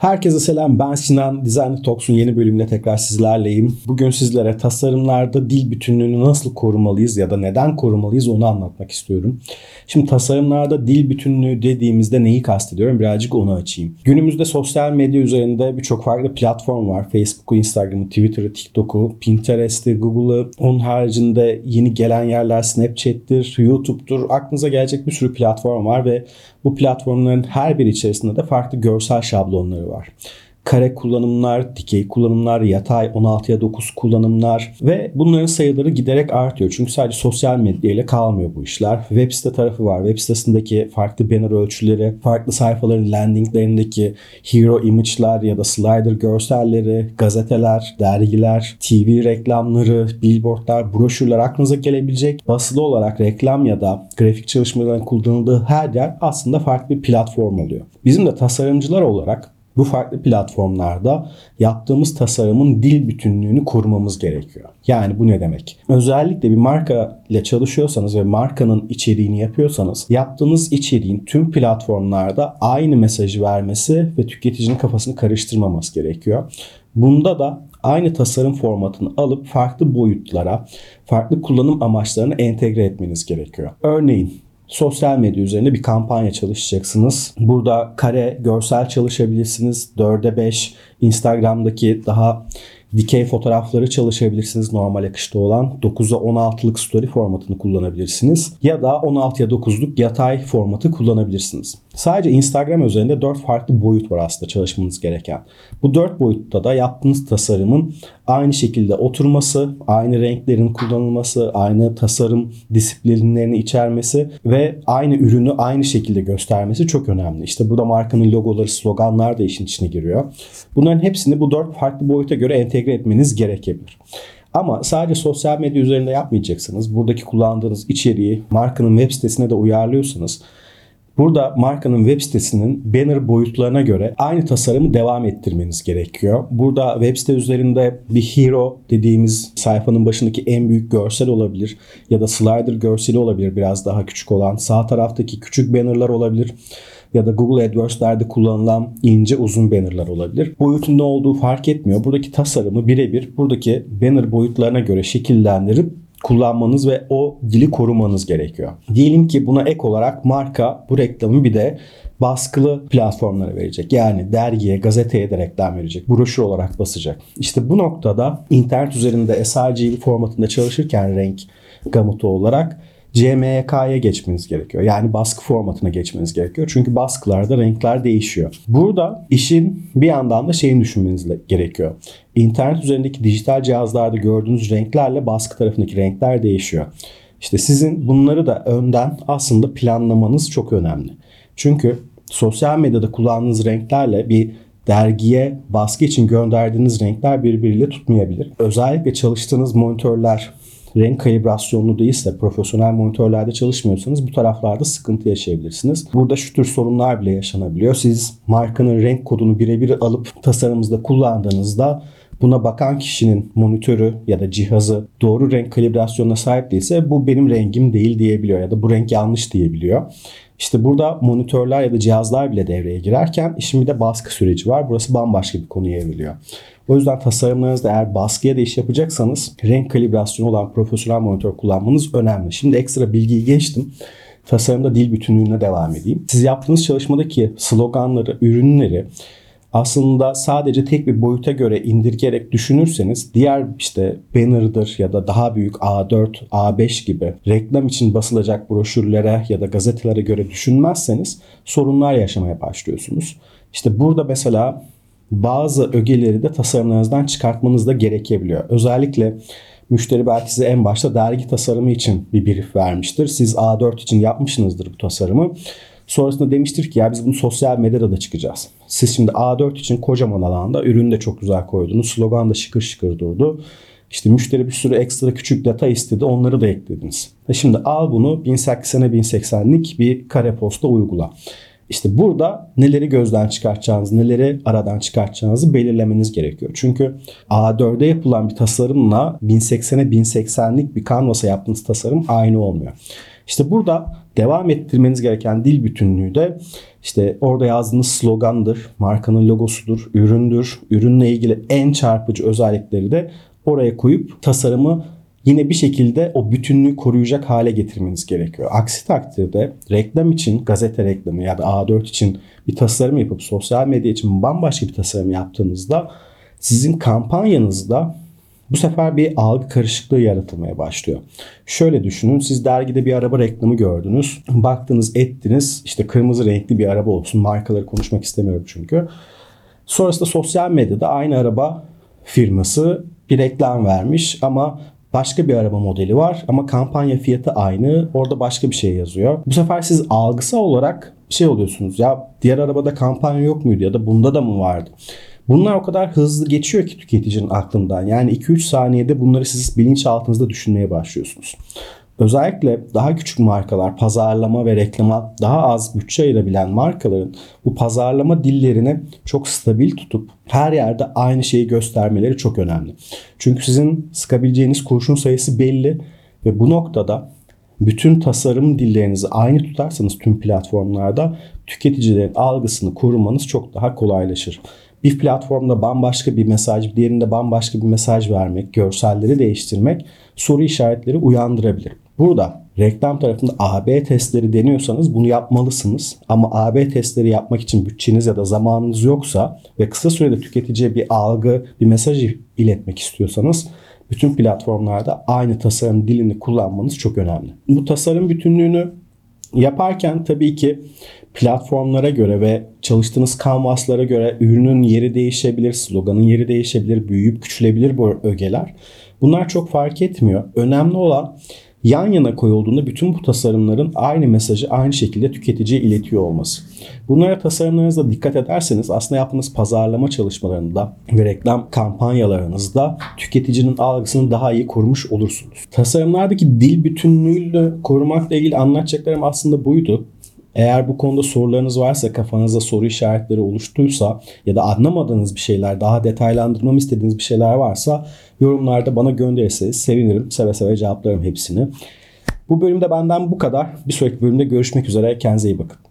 Herkese selam ben Sinan. Design Talks'un yeni bölümünde tekrar sizlerleyim. Bugün sizlere tasarımlarda dil bütünlüğünü nasıl korumalıyız ya da neden korumalıyız onu anlatmak istiyorum. Şimdi tasarımlarda dil bütünlüğü dediğimizde neyi kastediyorum birazcık onu açayım. Günümüzde sosyal medya üzerinde birçok farklı platform var. Facebook'u, Instagram'ı, Twitter'ı, TikTok'u, Pinterest'i, Google'ı. Onun haricinde yeni gelen yerler Snapchat'tir, YouTube'dur. Aklınıza gelecek bir sürü platform var ve bu platformların her biri içerisinde de farklı görsel şablonları var kare kullanımlar, dikey kullanımlar, yatay 16'ya 9 kullanımlar ve bunların sayıları giderek artıyor. Çünkü sadece sosyal medya ile kalmıyor bu işler. Web site tarafı var. Web sitesindeki farklı banner ölçüleri, farklı sayfaların landinglerindeki hero image'lar ya da slider görselleri, gazeteler, dergiler, TV reklamları, billboardlar, broşürler aklınıza gelebilecek basılı olarak reklam ya da grafik çalışmaların kullanıldığı her yer aslında farklı bir platform oluyor. Bizim de tasarımcılar olarak bu farklı platformlarda yaptığımız tasarımın dil bütünlüğünü korumamız gerekiyor. Yani bu ne demek? Özellikle bir marka ile çalışıyorsanız ve markanın içeriğini yapıyorsanız yaptığınız içeriğin tüm platformlarda aynı mesajı vermesi ve tüketicinin kafasını karıştırmaması gerekiyor. Bunda da aynı tasarım formatını alıp farklı boyutlara, farklı kullanım amaçlarını entegre etmeniz gerekiyor. Örneğin sosyal medya üzerinde bir kampanya çalışacaksınız. Burada kare görsel çalışabilirsiniz. 4'e 5 Instagram'daki daha dikey fotoğrafları çalışabilirsiniz normal akışta olan. 9'a 16'lık story formatını kullanabilirsiniz. Ya da 16'ya 9'luk yatay formatı kullanabilirsiniz. Sadece Instagram üzerinde 4 farklı boyut var aslında çalışmanız gereken. Bu 4 boyutta da yaptığınız tasarımın aynı şekilde oturması, aynı renklerin kullanılması, aynı tasarım disiplinlerini içermesi ve aynı ürünü aynı şekilde göstermesi çok önemli. İşte burada markanın logoları, sloganlar da işin içine giriyor. Bunların hepsini bu 4 farklı boyuta göre entegre etmeniz gerekebilir. Ama sadece sosyal medya üzerinde yapmayacaksınız. Buradaki kullandığınız içeriği markanın web sitesine de uyarlıyorsanız Burada markanın web sitesinin banner boyutlarına göre aynı tasarımı devam ettirmeniz gerekiyor. Burada web site üzerinde bir hero dediğimiz sayfanın başındaki en büyük görsel olabilir ya da slider görseli olabilir biraz daha küçük olan. Sağ taraftaki küçük bannerlar olabilir ya da Google AdWords'lerde kullanılan ince uzun bannerlar olabilir. Boyutun ne olduğu fark etmiyor. Buradaki tasarımı birebir buradaki banner boyutlarına göre şekillendirip kullanmanız ve o dili korumanız gerekiyor. Diyelim ki buna ek olarak marka bu reklamı bir de baskılı platformlara verecek. Yani dergiye, gazeteye de reklam verecek. Broşür olarak basacak. İşte bu noktada internet üzerinde sRGB formatında çalışırken renk gamutu olarak CMYK'ya geçmeniz gerekiyor. Yani baskı formatına geçmeniz gerekiyor. Çünkü baskılarda renkler değişiyor. Burada işin bir yandan da şeyini düşünmeniz gerekiyor. İnternet üzerindeki dijital cihazlarda gördüğünüz renklerle baskı tarafındaki renkler değişiyor. İşte sizin bunları da önden aslında planlamanız çok önemli. Çünkü sosyal medyada kullandığınız renklerle bir dergiye baskı için gönderdiğiniz renkler birbiriyle tutmayabilir. Özellikle çalıştığınız monitörler renk kalibrasyonlu değilse, profesyonel monitörlerde çalışmıyorsanız bu taraflarda sıkıntı yaşayabilirsiniz. Burada şu tür sorunlar bile yaşanabiliyor. Siz markanın renk kodunu birebir alıp tasarımınızda kullandığınızda buna bakan kişinin monitörü ya da cihazı doğru renk kalibrasyonuna sahip değilse bu benim rengim değil diyebiliyor ya da bu renk yanlış diyebiliyor. İşte burada monitörler ya da cihazlar bile devreye girerken işin bir de baskı süreci var. Burası bambaşka bir konuya evriliyor. O yüzden tasarımlarınızda eğer baskıya da iş yapacaksanız renk kalibrasyonu olan profesyonel monitör kullanmanız önemli. Şimdi ekstra bilgiyi geçtim. Tasarımda dil bütünlüğüne devam edeyim. Siz yaptığınız çalışmadaki sloganları, ürünleri aslında sadece tek bir boyuta göre indirgerek düşünürseniz diğer işte banner'dır ya da daha büyük A4, A5 gibi reklam için basılacak broşürlere ya da gazetelere göre düşünmezseniz sorunlar yaşamaya başlıyorsunuz. İşte burada mesela bazı ögeleri de tasarımlarınızdan çıkartmanız da gerekebiliyor. Özellikle müşteri belki size en başta dergi tasarımı için bir brief vermiştir. Siz A4 için yapmışsınızdır bu tasarımı. Sonrasında demiştir ki ya biz bunu sosyal medyada da çıkacağız. Siz şimdi A4 için kocaman alanda ürünü de çok güzel koydunuz. Slogan da şıkır şıkır durdu. İşte müşteri bir sürü ekstra küçük data istedi. Onları da eklediniz. E şimdi al bunu 1080'e 1080'lik bir kare posta uygula. İşte burada neleri gözden çıkartacağınızı, neleri aradan çıkartacağınızı belirlemeniz gerekiyor. Çünkü A4'de yapılan bir tasarımla 1080'e 1080'lik bir kanvasa yaptığınız tasarım aynı olmuyor. İşte burada devam ettirmeniz gereken dil bütünlüğü de işte orada yazdığınız slogandır, markanın logosudur, üründür, ürünle ilgili en çarpıcı özellikleri de oraya koyup tasarımı yine bir şekilde o bütünlüğü koruyacak hale getirmeniz gerekiyor. Aksi takdirde reklam için gazete reklamı ya da A4 için bir tasarım yapıp sosyal medya için bambaşka bir tasarım yaptığınızda sizin kampanyanızda bu sefer bir algı karışıklığı yaratılmaya başlıyor. Şöyle düşünün siz dergide bir araba reklamı gördünüz. Baktınız ettiniz işte kırmızı renkli bir araba olsun. Markaları konuşmak istemiyorum çünkü. Sonrasında sosyal medyada aynı araba firması bir reklam vermiş ama başka bir araba modeli var ama kampanya fiyatı aynı. Orada başka bir şey yazıyor. Bu sefer siz algısal olarak şey oluyorsunuz ya diğer arabada kampanya yok muydu ya da bunda da mı vardı? Bunlar o kadar hızlı geçiyor ki tüketicinin aklından. Yani 2-3 saniyede bunları siz bilinçaltınızda düşünmeye başlıyorsunuz. Özellikle daha küçük markalar, pazarlama ve reklama daha az bütçe ayırabilen markaların bu pazarlama dillerini çok stabil tutup her yerde aynı şeyi göstermeleri çok önemli. Çünkü sizin sıkabileceğiniz kurşun sayısı belli ve bu noktada bütün tasarım dillerinizi aynı tutarsanız tüm platformlarda tüketicilerin algısını korumanız çok daha kolaylaşır. Bir platformda bambaşka bir mesaj, diğerinde bambaşka bir mesaj vermek, görselleri değiştirmek soru işaretleri uyandırabilir. Burada reklam tarafında AB testleri deniyorsanız bunu yapmalısınız. Ama AB testleri yapmak için bütçeniz ya da zamanınız yoksa ve kısa sürede tüketiciye bir algı, bir mesaj iletmek istiyorsanız bütün platformlarda aynı tasarım dilini kullanmanız çok önemli. Bu tasarım bütünlüğünü yaparken tabii ki platformlara göre ve çalıştığınız kanvaslara göre ürünün yeri değişebilir, sloganın yeri değişebilir, büyüyüp küçülebilir bu ögeler. Bunlar çok fark etmiyor. Önemli olan yan yana koyulduğunda bütün bu tasarımların aynı mesajı aynı şekilde tüketiciye iletiyor olması. Bunlara tasarımlarınızda dikkat ederseniz aslında yaptığınız pazarlama çalışmalarında ve reklam kampanyalarınızda tüketicinin algısını daha iyi korumuş olursunuz. Tasarımlardaki dil bütünlüğünü korumakla ilgili anlatacaklarım aslında buydu. Eğer bu konuda sorularınız varsa, kafanızda soru işaretleri oluştuysa ya da anlamadığınız bir şeyler, daha detaylandırmamı istediğiniz bir şeyler varsa yorumlarda bana gönderirseniz sevinirim. Seve seve cevaplarım hepsini. Bu bölümde benden bu kadar. Bir sonraki bölümde görüşmek üzere. Kendinize iyi bakın.